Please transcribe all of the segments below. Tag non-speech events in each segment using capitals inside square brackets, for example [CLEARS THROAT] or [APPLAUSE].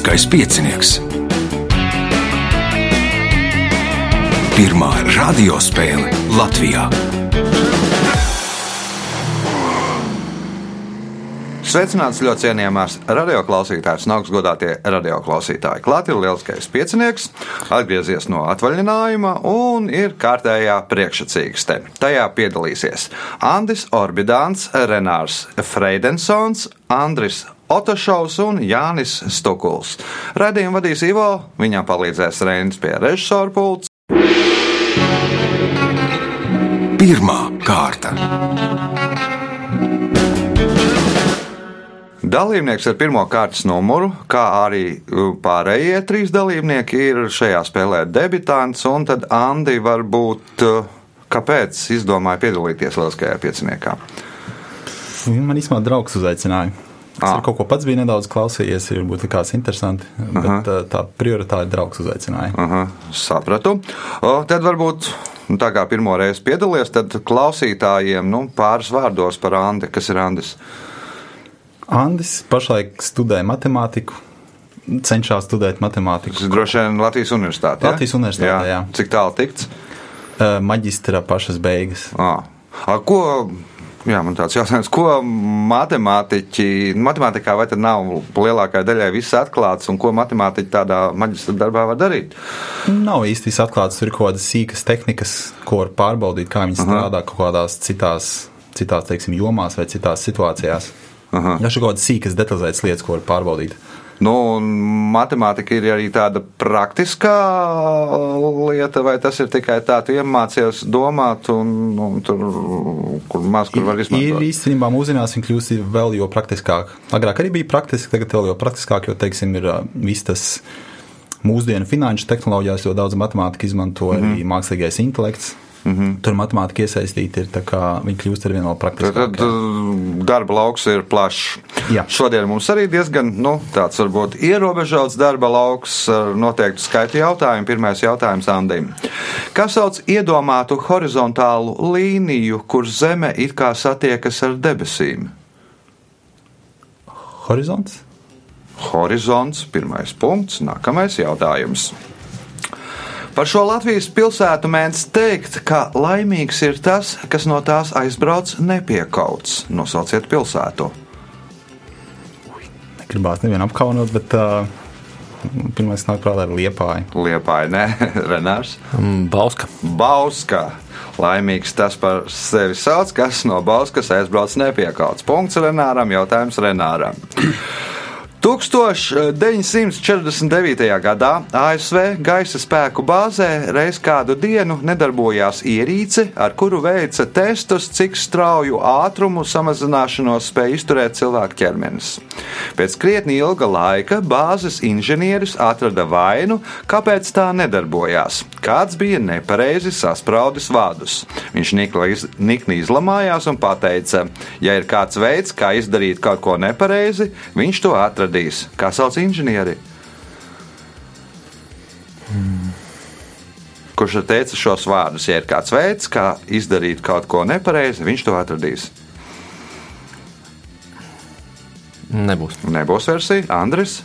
Lieliskais piecinieks. Pirmā radiospēle Latvijā. Sveicināts ļoti cienījamās radioklausītājas un augstgadātie radioklausītāji. Klāt ir lielskais piecinieks, atgriezies no atvaļinājuma un ir kārtējā priekšsacīkste. Tajā piedalīsies Andris Orbidāns, Renārs Freidensons, Andris Otošovs un Jānis Stukuls. Radījumu vadīs Ivo, viņam palīdzēs Reinis pie režisora pults. Pirmā kārta. Dalībnieks ar pirmā kārtas numuru, kā arī uh, pārējie trīs dalībnieki, ir šajā spēlē debitants. Un tad Andi varbūt uh, kāpēc izdomāja piedalīties Lieliskajā pieciniekā? Man īstenībā draugs uzaicināja. Es Ah. ar kaut ko pats biju nedaudz klausījies, ir būtu kāds interesants, bet uh, tā prioritāte draugs uzaicināja. Aha, sapratu. O, tad varbūt. nu, Tā kā pirmo reizi piedalījies, tad klausītājiem nu, pāris vārdos par Andi. Kas ir Andis? Andis pašlaik studē matemātiku, cenšas studēt matemātiku. Tas droši vien Latvijas universitāte. ja? Latvijas universitātē, jā. Cik tālu tikts? Uh, Maģistra pašas beigas. À. A, ko, jā, man tāds jautājums, ko matemātiķi, matemātikā vai tad nav lielākajai daļai viss atklāts, un ko matemātiķi tādā maģistra darbā var darīt? Nav īsti viss atklāts, tur ir kaut kādas sīkas tehnikas, ko var pārbaudīt, kā viņi strādā kaut kādās citās, citās teiksim, jomās vai citās situācijās. Šī kaut kādas sīkas, detalizētas lietas, ko var pārbaudīt. Nu, matemātika ir arī tāda praktiskā lieta, vai tas ir tikai tā, tu iemācies domāt, un, un tur, kur maz kur var Ir izmantot. īstenībā mūsdienās viņa kļūst vēl jo praktiskāk. Agrāk arī bija praktiski, tagad vēl jo praktiskāk, jo, teiksim, ir viss tas mūsdienu finanšu tehnoloģijās, jo daudz matemātika izmanto mm -hmm. arī mākslīgais intelekts. Mm -hmm. Tur matemātika iesaistīta ir tā, kā viņi kļūst ar vien vēl Tad, tad darba lauks ir plašs. Jā. Šodien mums arī diezgan nu, tāds varbūt ierobežots darba lauks ar noteiktu skaitu jautājumu. Pirmais jautājums Andim. Kas sauc iedomātu horizontālu līniju, kur zeme it kā satiekas ar debesīm? Horizonts? Horizonts, pirmais punkts, nākamais jautājums. Par šo Latvijas pilsētu mēdz teikt, ka laimīgs ir tas, kas no tās aizbrauc nepiekauts. Nosauciet pilsētu. Negribās nevienu apkaunot, bet uh, pirmais nāk prātā ir liepāja. Liepāja, ne, [LAUGHS] Renārs. Mm, Bauska. Bauska. Laimīgs tas par sevi sauc, kas no Bauskas aizbrauc nepiekauts. Punkts Renāram, jautājums Renāram. 1949. gadā ASV gaisa spēku bāzē reiz kādu dienu nedarbojās ierīce, ar kuru veica testus, cik strauju ātrumu samazināšanos spēj izturēt cilvēka ķermenis. Pēc krietni ilga laika bāzes inženieris atrada vainu, kāpēc tā nedarbojās. Kāds bija nepareizi saspraudis vārdus. Viņš iz- nikni izlamājās un teica, ja ir kāds veids, kā izdarīt kaut ko nepareizi, viņš to atradīs. Kā sauc inženieri? Kurš tad teica šos vārdus? Ja ir kāds veids, kā izdarīt kaut ko nepareizi, viņš to atradīs. Nebūs. Nebūs versija, Andris,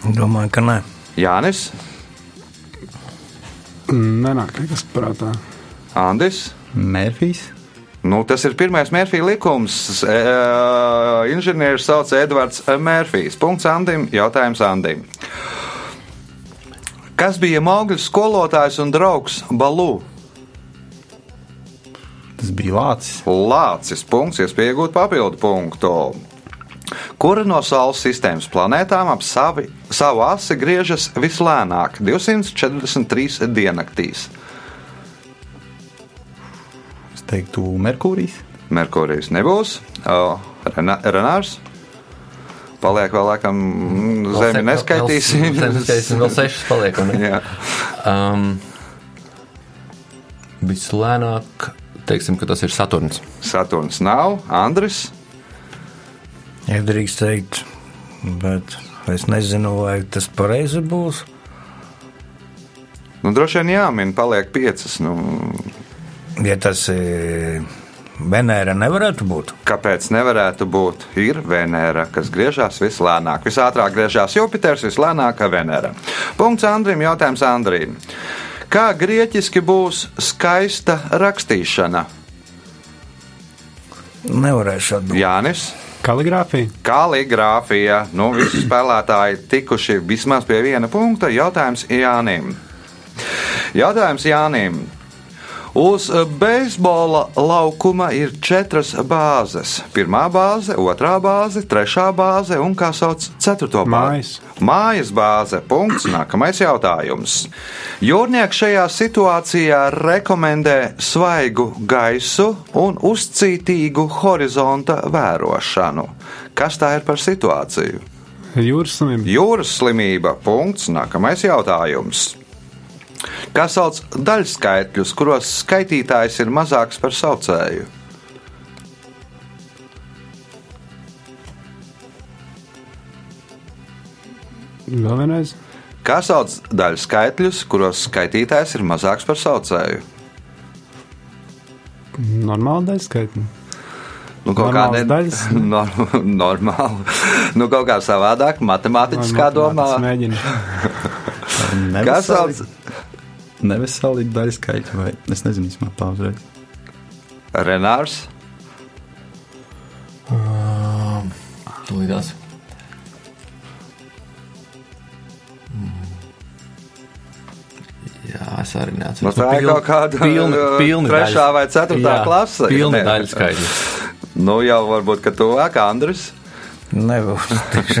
Domāju, ka nē. Jānis, Nenāk nekas prātā. Andris. Mērfijs? Nu, tas ir pirmais Mērfija likums. E, inženieris sauc Edvards Mērfijs. Punkts Andim. Jautājums Andim. Kas bija Maugļu skolotājs un draugs Balū? Tas bija Lācis. Lācis. Punkts, iespēja iegūt papildu punktu. Kura no Saules sistēmas planētām ap savi, savu asi griežas vislēnāk - 243 diennaktīs? Teiktu, Merkūrijs. Merkūrijs nebūs. Rena- Renārs. Paliek vēl, laikam, mm, zemi neskaitīsim. Zemi neskaitīsim, vēl sešas paliek. Um, Vislēnāk, teiksim, ka tas ir Saturns. Saturns nav, Andris. Ja drīkst teikt, bet es nezinu, vai tas pareizi būs. Nu, droši vien jāmin, paliek piecas. Nu, Ja tas ir Venēra nevarētu būt. Kāpēc nevarētu būt? Ir Venēra, kas griežās vislēnāk. Visātrāk griežās Jupiters, vislēnākā Venēra. Punkts Andrim, jautājums Andrim. Kā grieķiski būs skaista rakstīšana? Nevarēšu atbildēt. Jānis. Kaligrāfija. Kaligrāfija. Nu, visi [CLEARS THROAT] spēlētāji tikuši vismaz pie viena punkta. Jautājums Jānim. Jautājums Jānim. Uz beisbola laukuma ir četras bāzes. Pirmā bāze, otrā bāze, trešā bāze un kā sauc ceturto bāzi. Mājas. Mājas bāze. Punkts. Nākamais jautājums. Jūrnieks šajā situācijā rekomendē svaigu gaisu un uzcītīgu horizonta vērošanu. Kas tā ir par situāciju? Jūras slimība. Jūras slimība. Punkts. Nākamais jautājums. Kā sauc daļskaitļus, kuros skaitītājs ir mazāks par saucēju? Vēl vienreiz. Kā sauc daļskaitļus, kuros skaitītājs ir mazāks par saucēju? Normāli daļa skaitļi. Nu, kaut kā Normālas daļas? [LAUGHS] Nor, normāli. Nu, kaut kā savādāk, matemātiskā domā. Mēģinu. Kā sauc Neveseli daļa skaita, vai es nezinu, īstenībā uzreiz. Renārs? Tūlītās. Jā, es arī Nu, neatceros. tā ir kaut kāda pilna, uh, pilna trešā daļas- vai ceturtā Jā, klase. Pilna daļa skaidrs. Nu, jau varbūt, ka tuvāk Andris. Nebūs.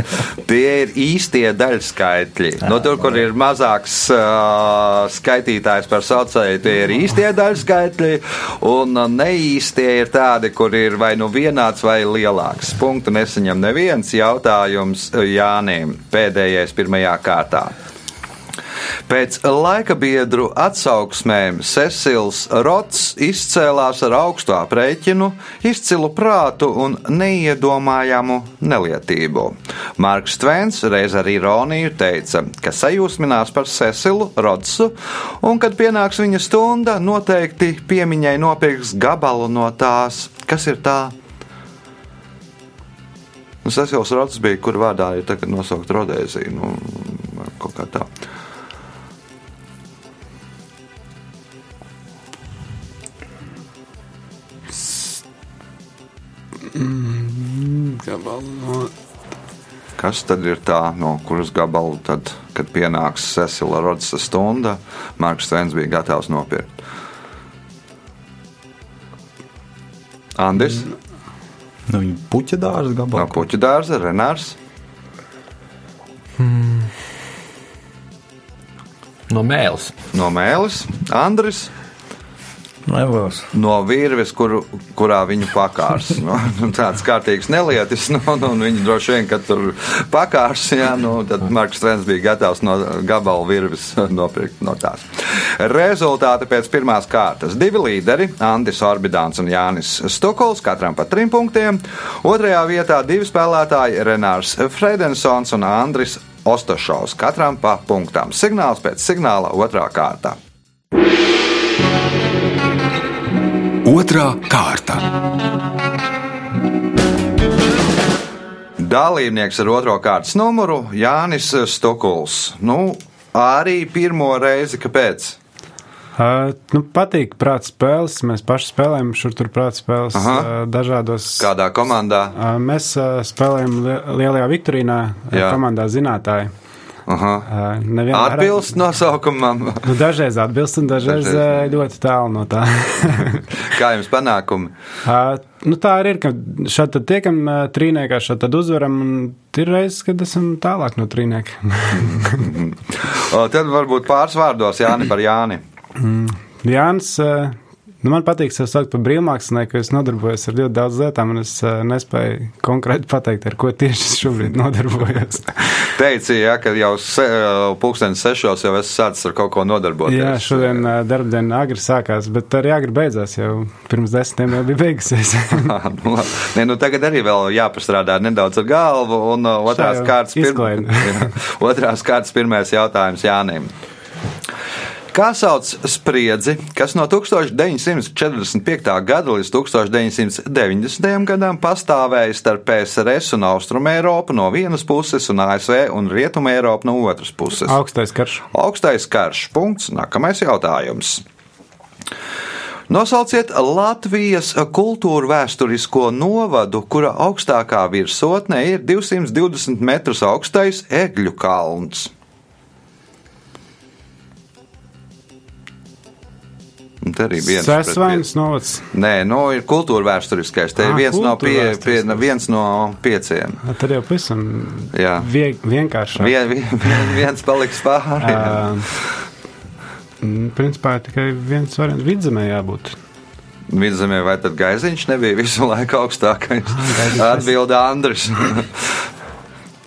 [LAUGHS] Tie ir īstie daļskaitļi. No tur, kur ir mazāks uh, skaitītājs par saucēju, tie ir īstie daļskaitļi, un neīstie ir tādi, kur ir vai nu vienāds vai lielāks. Punktu nesaņem neviens jautājums Jānim pēdējais pirmajā kārtā. Pēc laika biedru atsauksmēm Cecils Rots izcēlās ar augstu aprēķinu, izcilu prātu un neiedomājamu nelietību. Marks Tvens reiz ar ironiju teica, ka sajūsminās par Cecilu Rotsu, un, kad pienāks viņa stunda, noteikti piemiņai nopirks gabalu no tās, kas ir tā. Nu, Cecils Rots bija, kur vārdā ir tagad nosaukt Rodēzija. Nu, kaut kā tā. Gabalu no Kas tad ir tā, no kuras gabalu, tad, kad pienāks Cecila Rodsa stunda, Marks Tvens bija gatavs nopirkt? Andris, Nu, viņa puķa dārza no gabalā. puķu dārza, Renārs, No mēles. no mēlis, Andris, Nebūs. no virves, kuru, kurā viņu pakārs. [LAUGHS] Nu, nu, tāds kārtīgs nelietis, nu, nu, un viņi droši vien, kad tur pakārs, jā, nu, tad Marks Tvens bija gatavs no gabala virves nopirkt no tās. Rezultāti pēc pirmās kārtas. Divi līderi, Andris Orbidāns un Jānis Stukols, katram pa trim punktiem. Otrajā vietā divi spēlētāji, Renārs Fredensons un Andris Ostošovs, katram pa punktām. Signāls pēc signāla otrā kārta. Otra kārta. Dalībnieks ar otro kārtas numuru Jānis Stukuls. Nu, arī pirmo reizi, kāpēc? Uh, nu, patīk prāta spēles. Mēs paši spēlējam šur tur prāta spēles Aha. uh, dažādos. Kādā komandā? Uh, mēs uh, spēlējam li lielajā Viktorīnā, uh, Jā. komandā zinātāji. Aha. Nevienmēr- Atbilst nosaukumam, [LAUGHS] Nu, dažreiz atbilst, un dažreiz Dažreiz ļoti tālu no tā. [LAUGHS] kā jums panākumi. uh, nu, tā arī ir, ka šeit tad tiekam trīniekā, šeit tad uzvaram, un ir reizes, kad esam tālāk no trīnieka. [LAUGHS] Tad varbūt pāris vārdos Jāni par Jāni. Jānis, uh, nu, man patīk sev saukt par brīvmākslinieku, jo es nodarbojos ar ļoti daudz lietām, un es uh, nespēju konkrēti pateikt, ar ko tieši es šobrīd [LAUGHS] nodarbojos. Teici, ja, ka jau se, pulkstenis sešos jau esi sācis ar kaut ko nodarboties. Jā, šodien uh, darbdiena agri sākās, bet arī agri beidzās, jau pirms desmitiem jau bija beigusies. [LAUGHS] nu. Nē, nu tagad arī vēl jāpastrādā nedaudz ar galvu. Un otrās kārtas. Jā, [LAUGHS] otrās kārtas pirmais jautājums Jānim. Kā sauc spriedzi, kas no 1945. gada līdz 1990. gadam pastāvēja starp PSRS un Austrumēropu no vienas puses un ASV un Rietumēropu no otras puses? Augstais karš. Augstais karš. Punkts. Nākamais jautājums. Nosauciet Latvijas kultūra vēsturisko novadu, kura augstākā virsotne ir 220 metrus augstais Egļu kalns. Te arī viens pret Sēsvainas novads. Nē, nu, ir kultūra vēsturiskais. Te ir Ā, viens no, pie, pie, viens no pieciem. Tad jau pavisam vie, vienkāršāk. Vien, vien, vien, viens paliks pāri. [LAUGHS] Mm, principā ir tikai viens variants. Vidzemē jābūt. Vidzemē, vai tad gaiziņš nebija visu laiku augstākais? Atbilda Andris. [LAUGHS]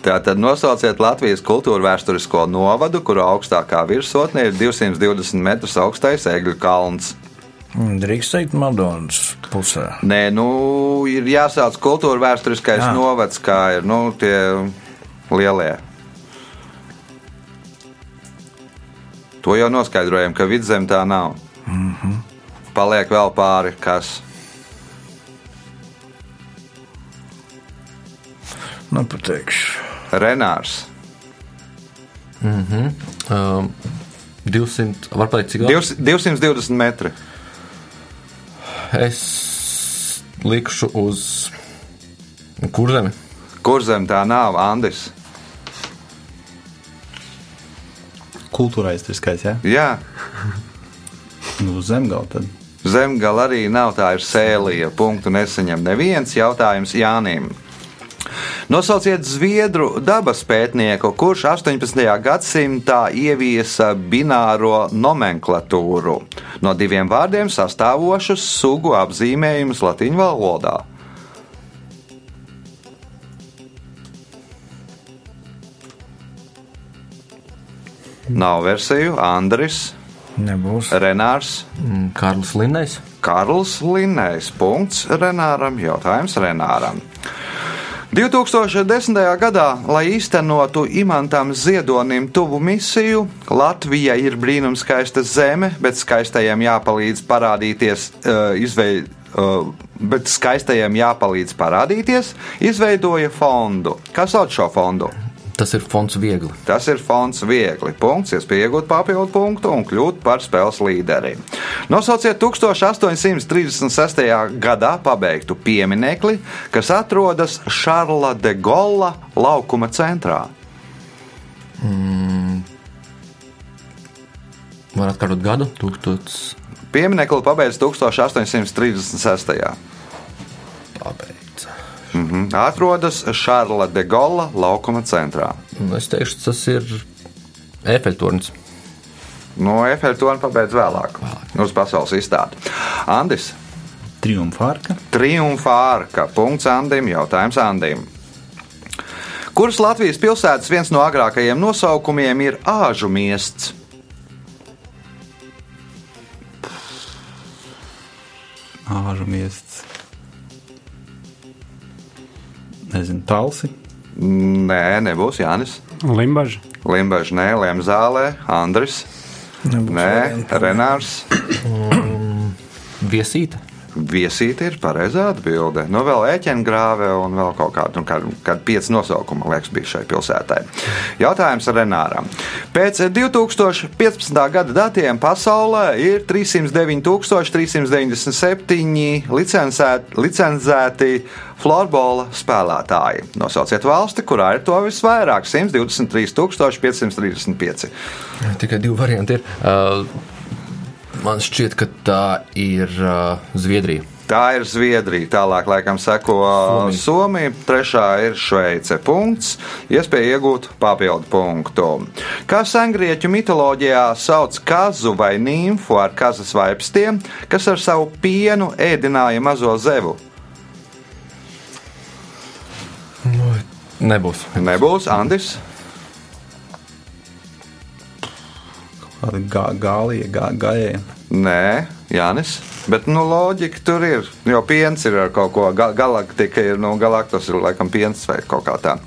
Tātad nosauciet Latvijas kultūra vēsturisko novadu, kuru augstākā virsotne ir 220 metrus augstais Egļu kalns. Drīkst teikt, Madonas pusē. Nē, nu, ir jāsauc kultūra vēsturiskais Jā. novads, kā ir nu, tie lielie. To jau noskaidrojam, ka vidzem tā nav. Mm -hmm. Paliek vēl pāri, kas. Nu, pateikšu. Renārs. Um, 200, var pateikt, cik daudz? 200 220 metri. Es likšu uz kurzemi. Kur zem tā nav? Andis. Kultūra aizturskais, jā. Jā, [LAUGHS] Nu, zemgala tad. zemgala arī nav. Tā ir sēlija. Punktu nesaņem neviens jautājums Jānim. Nosauciet zviedru dabas pētnieku, kurš 18. gadsimtā ieviesa bināro nomenklatūru no diviem vārdiem sastāvošus sugu apzīmējumus latviešu valodā. Nav versiju Andris, Nebūs. Renārs, Kārlis Linnējs. Karls Linnējs. Punkts Renāram. Jautājums Renāram. 2010. gadā, lai īstenotu imantam ziedonim tuvu misiju, Latvija ir brīnumskaista zeme, bet skaistajiem jāpalīdz parādīties, uh, izveid, uh, bet skaistajiem jāpalīdz parādīties, izveidoja fondu. Kas sauc šo fondu? Tas ir fonds viegli. Tas ir fonds viegli. Punkts, iespēja iegūt papildu punktu un kļūt par spēles līderi. Nosauciet 1836. gadā pabeigtu pieminekli, kas atrodas Šarla de Gola laukuma centrā. Var atkārtot gadu? 1000. Pieminekli pabeigts 1836. Pabeidz. Mhm. Atrodas Šarla de Gola laukuma centrā. Nu, Es teikšu, tas ir Efeļtornis. No Eiffeltona pabeidz vēlāk, uz pasaules izstādi. Andis, Triumfārka. Triumfārka. Punkts Andim. Jautājums Andim. Kuras Latvijas pilsētas viens no agrākajiem nosaukumiem ir Āžu miests? Āžu miests. Nezinu, talsi. Nē, nebūs Jānis. Limbaža. Limbaģis, nē, Lemzālē, Andris, Nebūs nē, variantu. Renārs. Viesīte. Viesīte ir pareizā atbilde. Nu, vēl ēķengrāve un vēl kaut kāda, nu, kāda, kāda pieci nosaukuma, liekas, bija šai pilsētai. Jautājums Renāram. Pēc 2015. gada datiem pasaulē ir 309,397 licencēti, licencēti florbola spēlētāji. Nosauciet valsti, kurā ir to visvairāk - 123,535. Tikai divi varianti ir. Uh, man šķiet, ka tā ir uh, Zviedrija. Tā ir Zviedrija, tālāk laikam seko Somija, Somija trešā ir Šveice. Punkts, iespēja iegūt papildu punktu. Kā sengrieķu mitoloģijā sauc kazu vai nimfu ar kazas vaipstiem, kas ar savu pienu ēdināja mazo zevu? Nebūs. Nebūs Andis. Kāda gā, gālija, gā, gājēja. Nē, Jānis. Bet nu, loģika tur ir. Jo piens ir ar kaut ko. Ga galaktika ir, nu, galaktos ir laikam piens vai kaut kā tā.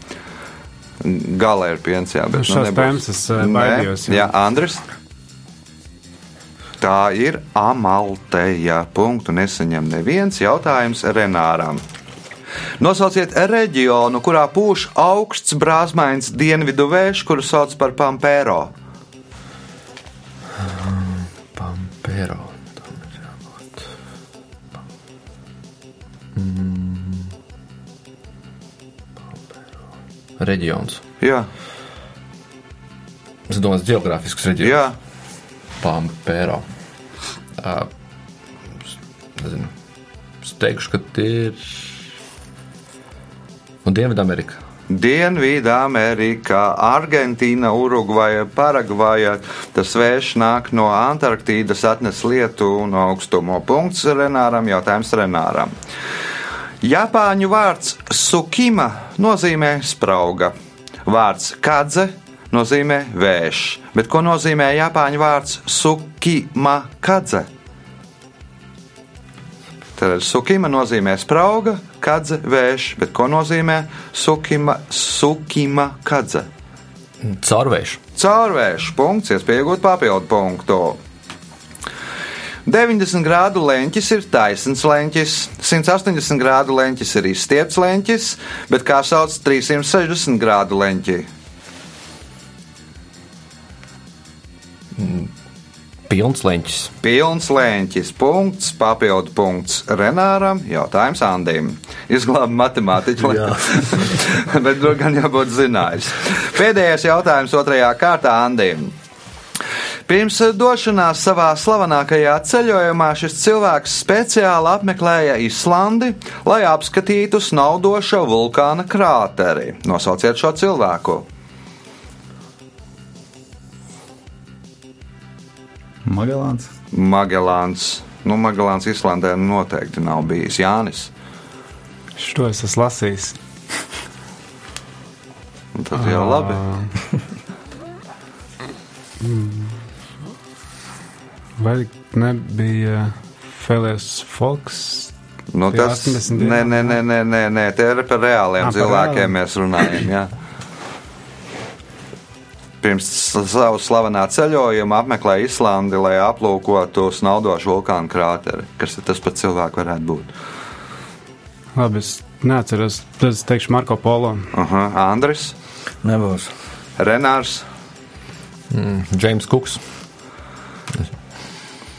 Gala ir piens, jā, bet Nu, šās tēmas es, eh, baidījos, jā. Jā, Andris. Tā ir Amalteja. Punktu nesaņem neviens jautājums Renāram. Nosauciet reģionu, kurā pūš augsts brāzmains dienvidu vējš, kuru sauc par Pampēro. Pampero. Tam ir jābūt. Mm. Reģions. Jā, Es domāju, geogrāfisks reģions. jā. Pampero. Uh, nezinu. Es teikšu, ka tie ir. Un Dienvidamerika. Dienvidamerikā, Argentīna, Urugvaja, Paragvaja. Tas vējš nāk no Antarktīdas, atnes lietu un augstumu. Punkts Renāram, jautājums Renāram. Japāņu vārds sukima nozīmē sprauga. Vārds kadze nozīmē vējš. Bet ko nozīmē Japāņu vārds sukima kadze? Tad sukima nozīmē sprauga, kadze, vējš, bet ko nozīmē sukima, sukima kadze? Caurvējš. Caurvērš punkts, iespējot papildu punktu. 90 grādu leņķis ir taisns leņķis, 180 grādu leņķis ir izstiepts leņķis, bet kā sauc 360 grādu leņķi? Pilns leņķis. Pilns lēņķis, punkts, papildu punkts Renāram, jautājums Andim. Izglāba matemātiķi, [LAUGHS] bet to gan jābūt zinājis. Pēdējais jautājums otrajā kārtā Andim. Pirms došanās savā slavenākajā ceļojumā šis cilvēks speciāli apmeklēja Islandi, lai apskatītu snaudošo vulkāna krāteri. Nosauciet šo cilvēku! Magelāns. Magelāns. Nu, Magelāns Islandē noteikti nav bijis Jānis. Šo es esmu lasījis. Tad jau labi. [LAUGHS] Vai nebija Feliks Foks? Nu, tas 80 nē, nē, nē, nē, nē, nē, tie ir par reāliem Ah, par cilvēkiem reāliem. mēs runājam. Jā. Pirms savu slavenā ceļojuma apmeklēja Islandi, lai aplūkotu snaudošu vulkānu krāteri. Kas tad tas par cilvēku varētu būt? Labi, es neatceros. Tad es teikšu Marko Polo. Aha, Andris, Nebūs. Renārs, Džeims Kuks.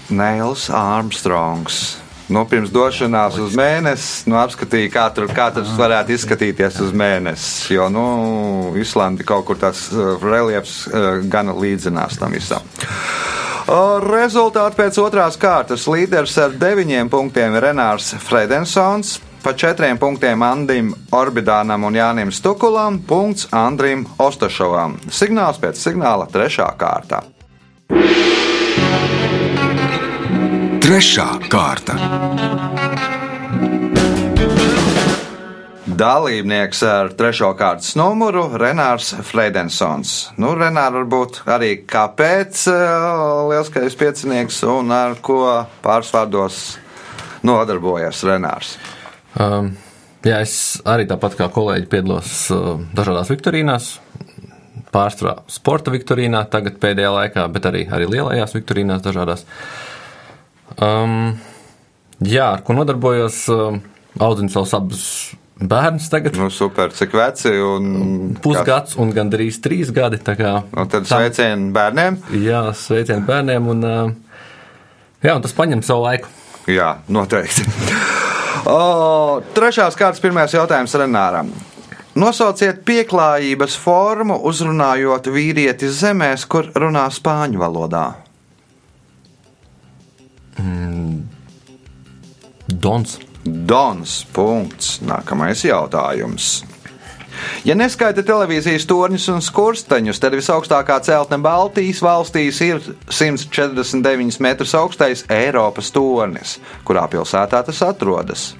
Neils Armstrongs. Nu, pirms došanās uz mēnesi, nu, apskatīja, kā tur, kā tas varētu izskatīties uz mēnesi. Jo, nu, Islandi kaut kur tās uh, reliefs uh, gan līdzinās tam visam. Rezultāti pēc otrās kārtas līderis ar deviņiem punktiem Renārs Fredensons, pa četriem punktiem Andim Orbidānam un Jānim Stukulam, punkts Andrim Ostašovam. Signāls pēc signāla trešā kārta. Trešā kārta. Dalībnieks ar trešo kārtas numuru - Renārs Freidensons. Nu, Renārs varbūt arī kāpēc eh, lielskais piecinieks un ar ko pārsvārdos nodarbojas Renārs. Um, jā, es arī tāpat kā kolēģi piedalos uh, dažādās viktorīnās. Pārsvarā sporta viktorīnā, tagad pēdējā laikā, bet arī, arī lielajās viktorīnās dažādās. Um, jā, ar ko nodarbojos, um, audzinu savus abus bērnus tagad. Nu, super, cik veci un Pusgads un gandrīz trīs gadi. tā kā Nu, tad tam- sveicieni bērniem. Jā, sveicienu bērniem. Un, jā, un tas prasa savu laiku. Jā, noteikti. [LAUGHS] o, trešās kārtas pirmais jautājums Renāram. Nosauciet pieklājības formu, uzrunājot vīrieti zemēs, kur runā spāņu valodā. Dons. Dons. Punkts. Nākamais jautājums. Ja neskaita televīzijas torņus un skursteņus, tad visaugstākā celtne Baltijas valstīs ir 149 metrus augstais Eiropas tornis. Kurā pilsētā tas atrodas?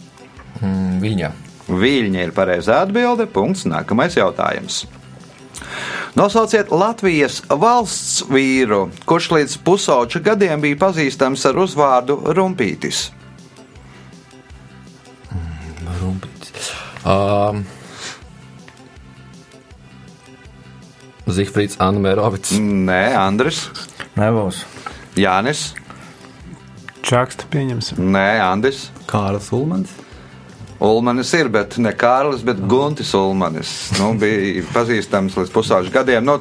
Mm, Viņa. Viļņa ir pareizā atbilde. Punkts. Nākamais jautājums. Nosauciet Latvijas valsts vīru, kurš līdz pusauģa gadiem bija pazīstams ar uzvārdu Rumpītis. Rumpītis. Um, Zifrīds Anmērovits. Nē, Andris, Nebūs. Jānis, Čaksta pieņemsim. Nē, Andris. Kārlis Ulmans. Ulmanis ir, bet ne Kārlis, bet Guntis Ulmanis. Nu, bija pazīstams līdz pusauģu gadiem. Nu,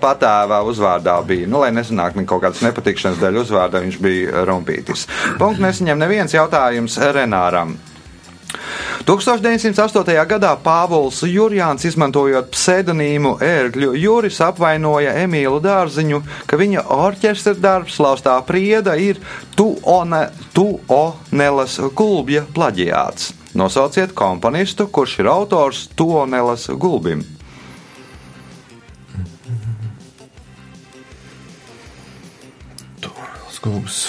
patēvā uzvārdā bija. Nu, lai nesanāk kaut kādas nepatikšanas dēļ uzvārdā, viņš bija rumpītis. Punkts nesaņem neviens jautājums Renāram. 1908. gadā Pāvils Jurjāns, izmantojot pseidonīmu Ērgļu Juris, apvainoja Emīlu Dārziņu, ka viņa orķestra darbs Laustā Prieda ir Tuone, Tuonelas gulbja plaģiāts. Nosauciet komponistu, kurš ir autors Tuonelas gulbim. Skūps.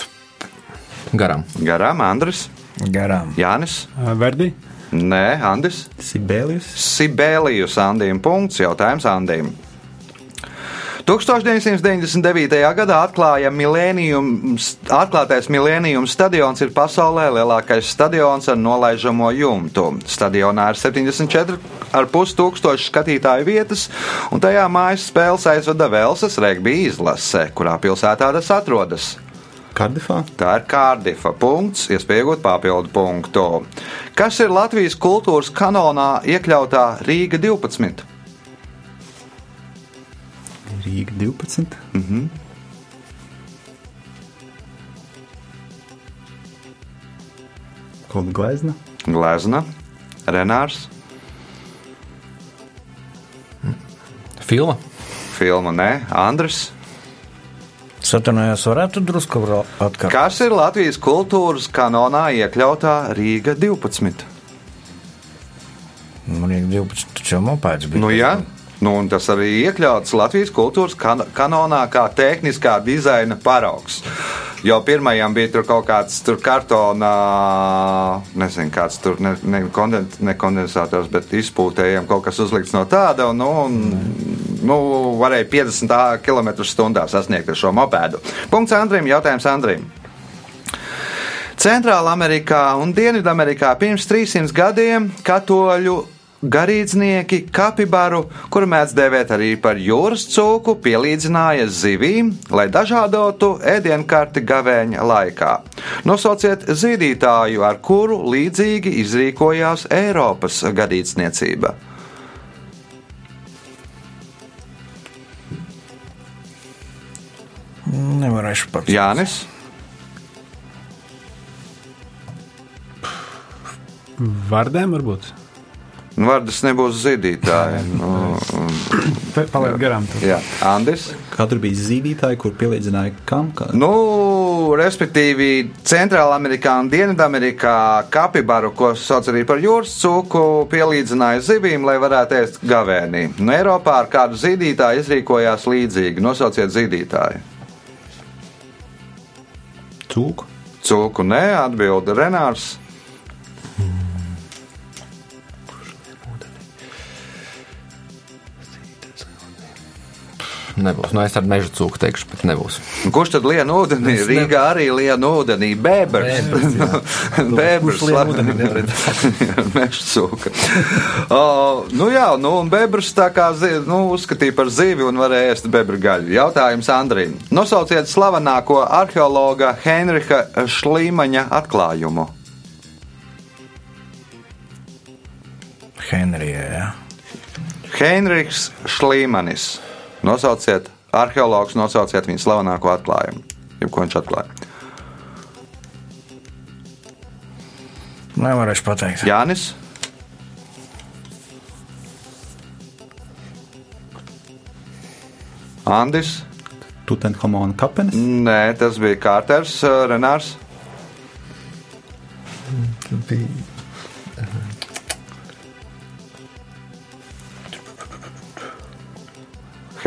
Garam. Garām Andris, Garām. Jānis, Verdi. Nē, Andris. Sibēlijus. Sibēlijus Andījuma punkts, jautājums Andījam. 1999. gadā atklāja milēnijums, atklātais milēnijums stadions ir pasaulē lielākais stadions ar nolaižamo jumtu. Stadionā ir 74,5 tūkstoši skatītāju vietas, un tajā mājas spēles aizvada Velsas regbija izlase, kurā pilsētā tas atrodas. Kardifā. Tā ir Kārdifa punkts, iespējot papildu punktu. Kas ir Latvijas kultūras kanonā iekļautā Rīga 12? Rīga 12. Kaut kā glezna. Glezna, Renārs, Filma. filma Nē, Andris. Satunājās, varētu drusku atkārtot. Kas ir Latvijas kultūras kanonā iekļautā Rīga 12? Man ir 12, taču jau mopēds bija. Nu, jā, nu, tas arī iekļauts Latvijas kultūras kan kanonā kā tehniskā dizaina paraugs. Jo pirmajam bija tur kaut kāds tur kartona, nezinu, kāds tur ne, ne, konden, ne kondensators, bet izpūtējiem kaut kas uzlikts no tāda. Un, nu, un, nu, varēja 50 km/h sasniegt ar šo mopēdu. Punkts Andrim, jautājums Andrim. Centrāla Amerikā un Dienvidamerikā pirms 300 gadiem katoļu garīdznieki kapibaru, kuru mēdz dēvēt arī par jūras cūku, pielīdzināja zivīm, lai dažādotu ēdienkarti gavēņa laikā. Nosauciet zīdītāju, ar kuru līdzīgi izrīkojās Eiropas garīdzniecība. Nevarēšu pats. Jānis, Vārdēm varbūt. Nu, Vārdas nebūs zīdītāji. Nu, Pa- Paliek garām. tur. jā, Andis. Katru bija zīdītāji, kur pielīdzināja kam? Kā? Nu, respektīvi, Centrālā Amerikā un Dienvidamerikā kapibaru, ko sauc arī par jūras cūku, pielīdzināja zivīm, lai varētu ēst gavēnī. Nu, Eiropā ar kādu zīdītāju izrīkojās līdzīgi. Nosauciet zīdītāju. Cūku. Cūku nē, atbilda Renārs. Nebūs. Nu, es ar meža cūku teikšu, bet nebūs. Kurš tad lien ūdenī? Es Rīgā arī lien ūdenī. Bēbers. Bēbers. [LAUGHS] [LAUGHS] Meža cūka. O, nu jā, nu un bēbers tā kā nu, uzskatīja par zivi un varēja ēst bebra gaļu. Jautājums Andrīm. Nosauciet slavenāko arheologa Heinricha Šlīmaņa atklājumu. Henrijā, jā. Heinrichs Šlīmanis. Nosauciet arheologs, nosauciet viņa slavenāko atklājumu. Jeb ko viņš atklāja? Nevarēšu pateikt. Jānis. Andis. Tutenhamona kapenes. Nē, tas bija Kārters, uh, Renārs.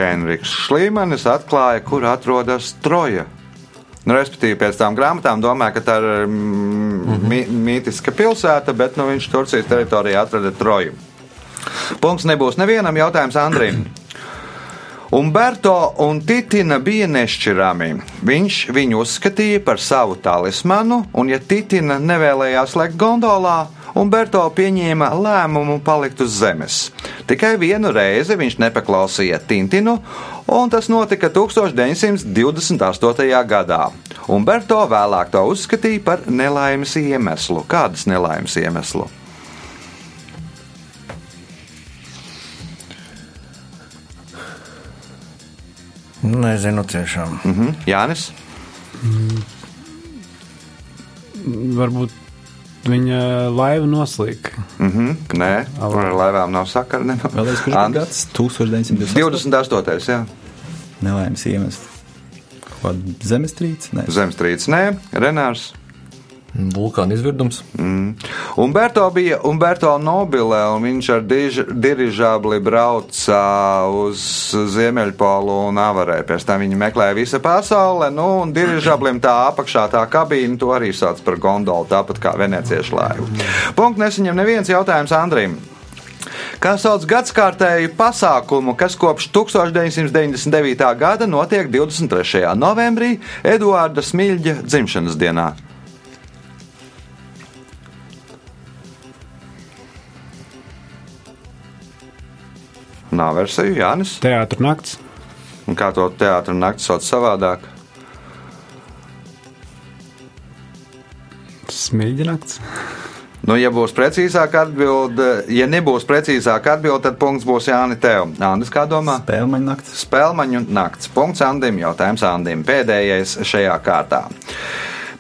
Henriks Šlīmanis atklāja, kur atrodas Troja. Nu, respektīvi, pēc tam grāmatām domāja, ka tā ir mm, mi mītiska pilsēta, bet nu, viņš Turcijas teritorijā atrada Troju. Punkts nebūs nevienam jautājums Andrim. [CLEARS THROAT] Umberto un Titina bija nešķirami. Viņš viņu uzskatīja par savu talismanu, un, ja Titina nevēlējās lekt gondolā, Umberto pieņēma lēmumu palikt uz zemes. Tikai vienu reizi viņš nepaklausīja Tintinu, un tas notika 1928. gadā. Umberto vēlāk to uzskatīja par nelaimes iemeslu. Kādas nelaimes iemeslu? Nezinu tiešām. Mhm. Jānis? Varbūt viņa laiva noslīka. Mhm. Nē, ar laivām nav sakara. Ne? Vēlreiz, kurš bija gads? 1928. 28. Jā. Nelaimes iemesls. Zemestrīce? Nē, Zemestrīce, nē, Renārs. Vulkāna izvirdums. Umberto bija Umberto Nobile, un viņš ar dirižabli brauca uz Ziemeļpolu un avarēja. Pēc tam viņi meklēja visu pasauli, nu, un dirižablim tā apakšā tā kabīne, to arī sauc par gondolu, tāpat kā veneciešu laivu. Punkts nesaņem neviens jautājums Andrim. Kā sauc gadsimtēju pasākumu, kas kopš 1999. gada notiek 23. novembrī Eduarda Smilģa dzimšanas dienā? Nav versiju, Jānis. Teātris nakts. Un kā to teātris naktis sauc savādāk? Smilģa nakts. Nu, ja būs precīzāka atbilde, ja nebūs precīzāka atbilde, tad punkts būs Jāni Tev. Andris, kā domā? Spēlmaņa naktis. Spēlmaņu nakts. Punkts Andim. Jautājums Andim. Pēdējais šajā kārtā.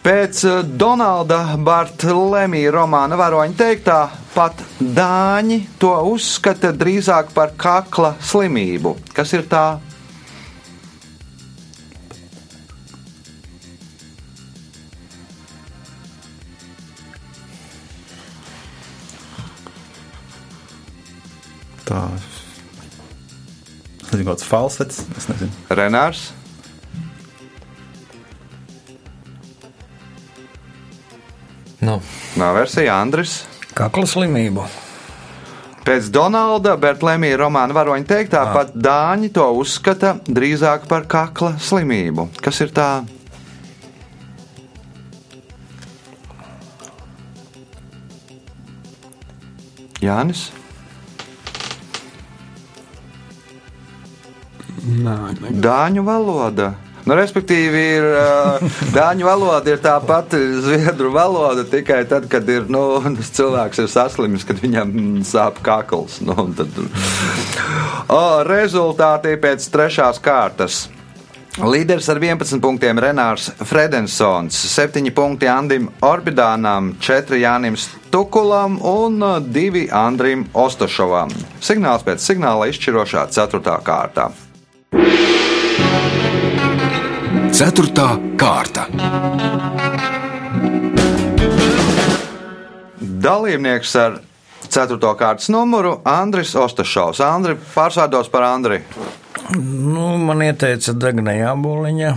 Pēc eh, Donalda Bartlemija romāna varoņa teiktā, pat dāņi to uzskata drīzāk par kakla slimību. Kas ir tā? Tā. Tas ir kaut kāds falsets. Es nezinu. Renārs. Nav. Nav versija Andris. Kakla slimību. Pēc Donalda Bertlēmija romāna varoņa teiktā, pat dāņi to uzskata drīzāk par kakla slimību. Kas ir tā? Jānis? Ne. Dāņu valoda. Nu, respektīvi, ir, uh, dāņu valoda ir tā pati zviedru valoda, tikai tad, kad ir, nu, cilvēks ir saslimis, kad viņam sāp kakls. Nu, tad, o, rezultāti pēc trešās kārtas. Līderis ar 11 punktiem Renārs Fredensons, 7 punkti Andim Orbidānam, 4 Jānim Stukulam un 2 Andrim Ostošovam. Signāls pēc signāla izšķirošā 4. kārtā. Ceturtā kārta. Dalībnieks ar 4. kārtas numuru Andris Ostošovs. Andri pārsvārdos par Andri. Nu, man ieteica deguna jāboliņa,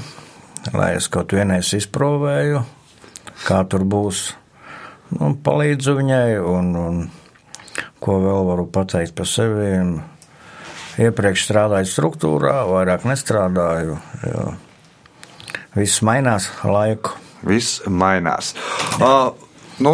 lai es kaut vienais izprovēju, kā tur būs. Nu, palīdzu viņai, un, un ko vēl varu pateikt par sevi. Iepriekš strādāju struktūrā, vairāk nestrādāju. Jo viss mainās laiku. Viss mainās. Uh, nu,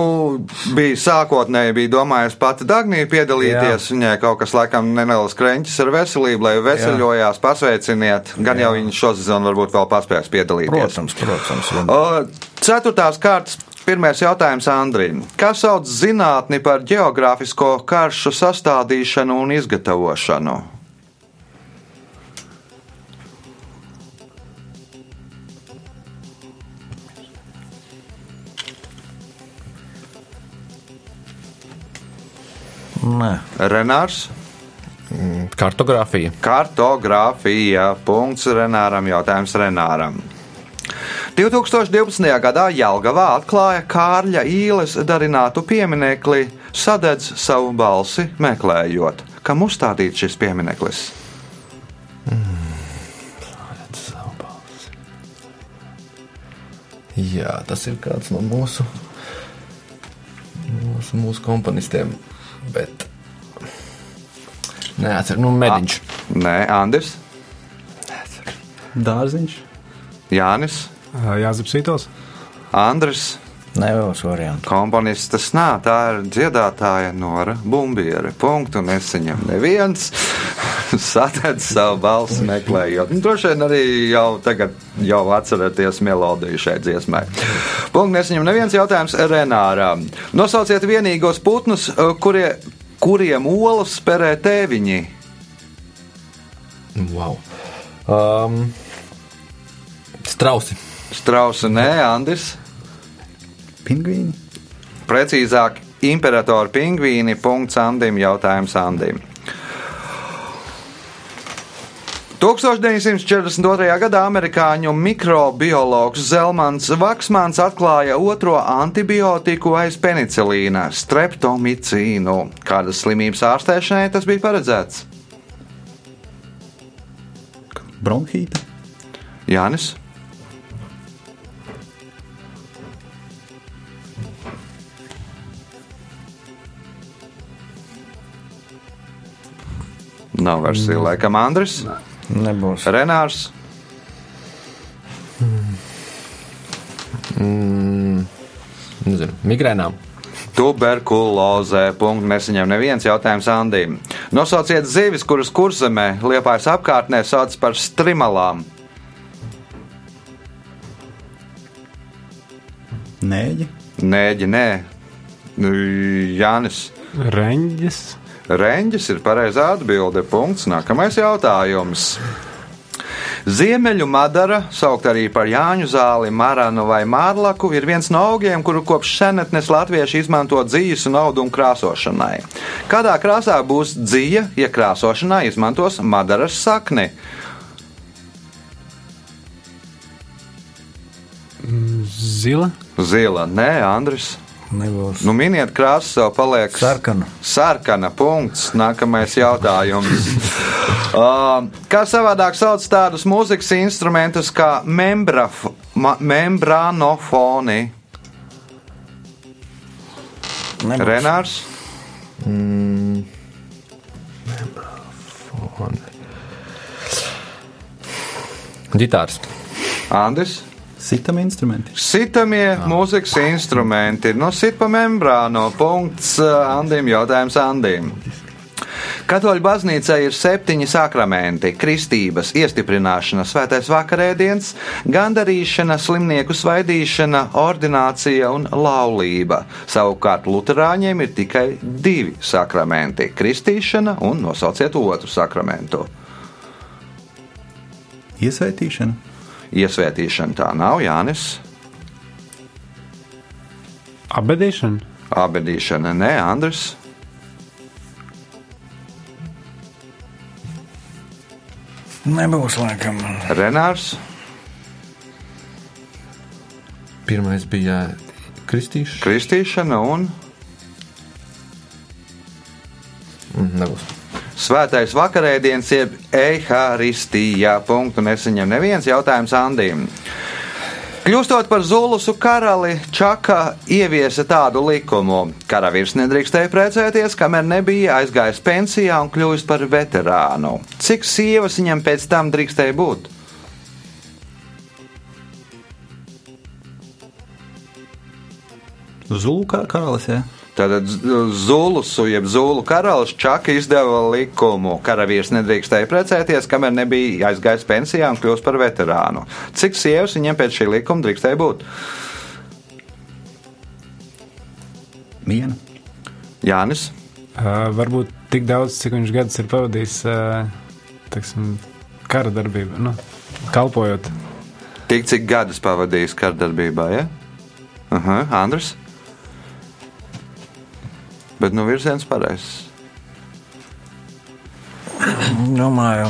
bija sākotnēji bija domājis pati Dagnija piedalīties. Jā. Viņai kaut kas laikam nenelas kreņķis ar veselību, lai veseļojās, pasveiciniet. Gan jau viņš šo sezonu varbūt vēl paspēs piedalīties. Protams, protams. Uh, ceturtās kārtas. Pirmais jautājums Andrim. Kas sauc zinātni par geogrāfisko karšu sastādīšanu un izgatavošanu? Nē, Renārs. Kartogrāfija. Kartogrāfija. Punkts Renāram. Jautājums Renāram. 2012. gadā Jelgavā atklāja Kārļa īles darinātu pieminekli Sadedz savu balsi meklējot. Kam uzstādīts šis piemineklis? Jā, tas ir kāds no mūsu, mūsu, mūsu komponistiem. Bet. Neatceros, nu, mediņš. Nē, Andris, Dārziņš. Jānis, Jāzep Sītos. Andris. nebūs variantu. Komponists tas nav, tā ir dziedātāja Nora Bumbiere. Punktu nesaņem neviens. [LAUGHS] Satēdz savu balsi meklējot. Nu, droši vien arī jau tagad jau atceraties melodiju šai dziesmai. Punkts nesaņem neviens jautājums Renāram. Nosauciet vienīgos putnus, kurie, kuriem olas sperē tēviņi. Wow. Um, strausi. Strausi, nē, Andris. Pingvīni. Precīzāk, imperatora pingvīni. Punkts Andim, jautājums Andim. 1942. gadā amerikāņu mikrobiologs Zelmans Vaksmans atklāja otro antibiotiku aiz penicilīna - streptomicīnu. Kādas slimības ārstēšanai tas bija paredzēts? Bronhīta. Jānis. Nav versija, laikam, Andris. Nebūs. Renārs. Nezinu, migrēnām. Tuberkulozē. Punkts nesaņem neviens jautājums Andim. Nosauciet zivis, kuras kurzemē liepājas apkārtnē sauc par strimalām. Nēģi. Nēģi, nē. Nu, Jānis. Reņģis. Reņģis ir pareizā atbilde. Punkts. Nākamais jautājums. Ziemeļu madara, saukt arī par Jāņu zāli, maranu vai mārlaku, ir viens no augiem, kuru kopš senatnes latvieši izmanto dzīves un audumu krāsošanai. Kādā krāsā būs dzīve, ja krāsošanā izmantos madaras sakni? Zila. Zila, nē, Andris. Nebūs. Nu, miniet krāsu, sev paliek Sarkana. Sarkana punkts. Nākamais jautājums. [LAUGHS] uh, kā savādāk sauc tādus mūzikas instrumentus kā membraf, ma, membranofoni? Nebūs. Renārs, Gitārs. Andris. Sitam instrumenti. Sitamie mūzikas instrumenti. Nu, sit pa membrāno. Punkts uh, Andim. Jautājums Andim. Katoļu baznīcā ir septiņi sakramenti - kristības, iestiprināšana, svētais vakarēdiens, gandarīšana, slimnieku svaidīšana, ordinācija un laulība. Savukārt Lutāņiem ir tikai divi sakramenti - kristīšana un nosauciet otru sakramentu. Iesvētīšana. Iesvētīšana tā nav Jānis, Abedīšana. abedīšana nē, Andris. Nebūs laikam. Renārs, Pirmais bija kristīšana. kristīšana un Mm, Nebūs. Svētais vakarēdiens, jeb eharistija. Punktu nesaņem neviens jautājums Andim. Kļūstot par Zulusu karali, Čaka ieviesa tādu likumu: karavīrs nedrīkstēja precēties, kamēr nebija aizgājis pensijā un kļuvis par veterānu. Cik sievas viņam pēc tam drīkstēja būt? Zulu kar- karalis. Jā. Tātad Zulusu, jeb Zulu karalis Čaka izdeva likumu. Karavīrs nedrīkstēja precēties, kamēr nebija aizgājis pensijā un kļūst par veterānu. Cik sievas viņam pēc šī likuma drīkstēja būt? Viena. Jānis, Uh, varbūt tik daudz, cik viņš gadus ir pavadījis uh, teksim, kara darbībā, nu, kalpojot. tik cik gadus pavadījis kardarbībā, ja? Aha, Andris. Bet nu virziens pareizs. Domāju,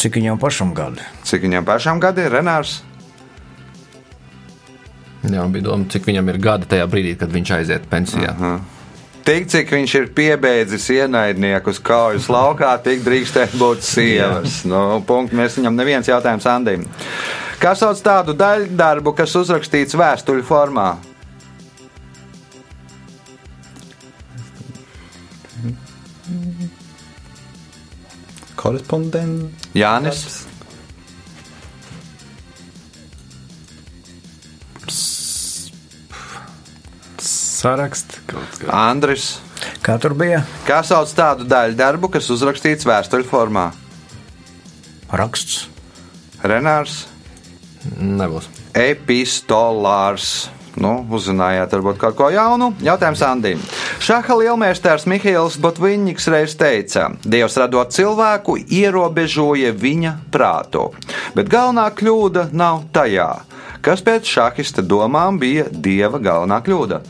cik viņam pašam gadi? Cik viņam pašam gadi ir Renārs? Jā, bija doma, cik viņam ir gadi tajā brīdī, kad viņš aiziet pensijā. Tik cik viņš ir piebeidzis ienaidniekus kaujas laukā, tik drīkstēja būt sievas. Nu, punktu mēs viņam neviens jautājums Andim. Kā sauc tādu daļdarbu, kas uzrakstīts vēstuļu formā? Korespondents. Jānis, Saraksts kaut kā. Andris, Kā tur bija? Kā sauc tādu daļu darbu, kas uzrakstīts vēstuļu formā? Raksts. Renārs, Nebūs. epistolārs. Nu, uzzinājāt, varbūt kaut ko jaunu. Jautājums Andim. Šāda lielmeistars Mihails Botviņņiks reiz teica, Dievs radot cilvēku, ierobežoja viņa prātu. Bet galvenā kļūda nav tajā, kas pēc šahista domām bija Dieva galvenā kļūda.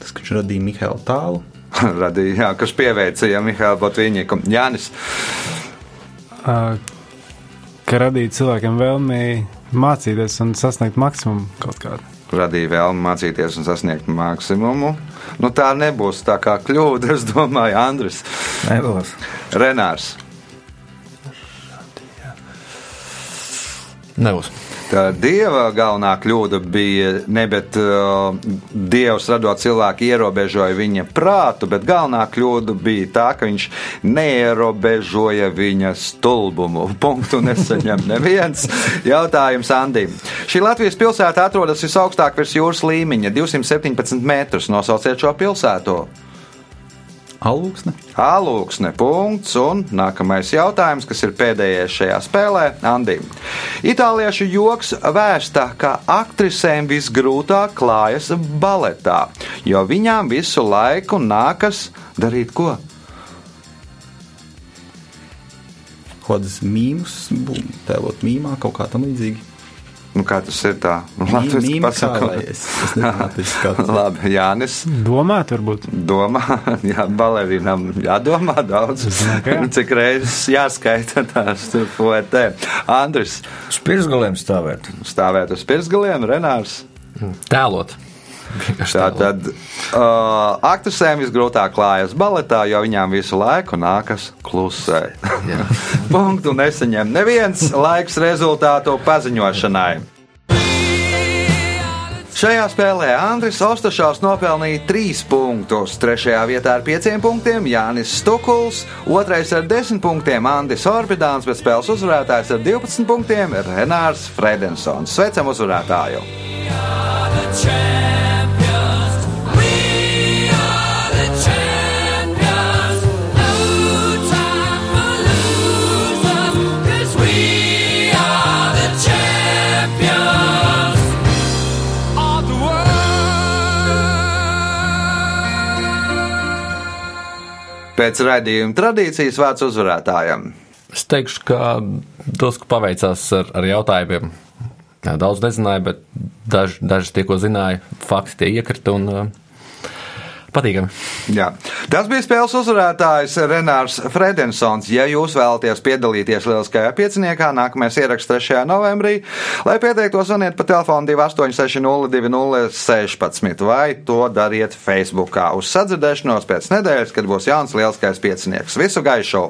Tas, ka viņš radīja Mihālu tālu. [LAUGHS] Radīja, jā, kas pieveicīja Mihālu Botviņņiku. Jānis, Uh, ka radīt cilvēkiem vēlmi mācīties un sasniegt maksimumu kaut kādu. Radīja vēlmi mācīties un sasniegt maksimumu. Nu, tā nebūs tā kā kļūda, es domāju, Andris. Nebūs. Renārs. Nebūs. Tā dieva galvenā kļūda bija ne bet uh, dievs radot cilvēku ierobežoja viņa prātu, bet galvenā kļūda bija tā, ka viņš neierobežoja viņa stulbumu. [LAUGHS] Punktu nesaņem neviens. Jautājums Andim. Šī Latvijas pilsēta atrodas visaugstāk virs jūras līmeņa - 217 metrus. Nosauciet šo pilsētu. Alūksne. Alūksne punkts un nākamais jautājums, kas ir pēdējais šajā spēlē, Andim. Itāliešu joks vēsta, ka aktrisēm visgrūtāk klājas baletā, jo viņām visu laiku nākas darīt ko? Kādas mīmus, tēlot mīmā, kaut kā tam līdzīga. Nu, kā tas ir tā? Latvijas pasaka. kālējies. Es nezinu, kā tas [LAUGHS] ir. Labi, Jānis. Domāt, varbūt. Domā, [LAUGHS] jā, balerinam jādomā daudz. [LAUGHS] Cik reizes jāskaita tās poetē. Andris Uz pirsgaliem stāvēt. stāvēt uz pirsgaliem, Renārs. Tēlot. Tā tad uh, aktrisēm visgrūtāk klājas baletā, jo viņām visu laiku nākas klusēt. Jā. [LAUGHS] Punktu nesaņem neviens laiks rezultātu paziņošanai. Šajā spēlē Andris Ostašovs nopelnīja 3 punktus. Trešajā vietā ar 5 punktiem Jānis Stukuls, otrais ar 10 punktiem Andris Orbidāns, bet spēles uzvarētājs ar 12 punktiem Renārs Fredensons. Sveicam uzvarētāju! Pēc raidījuma tradīcijas vārds uzvarētājam. Es teikšu, ka drusku paveicās ar, ar jautājumiem. Daudz nezināju, bet daži, daži tie, ko zināju, fakti tie iekrita un uh, patīkami. Jā. Tas bija spēles uzvarētājs Renārs Fredensons. Ja jūs vēlaties piedalīties Lieliskajā pieciniekā, nākamais ieraksts 3. novembrī, lai pieteiktos, zvaniet pa telefonu 28602016 vai to dariet Facebookā. Uz sadzirdēšanos pēc nedēļas, kad būs jauns Lieliskais piecinieks. Visu gaišu!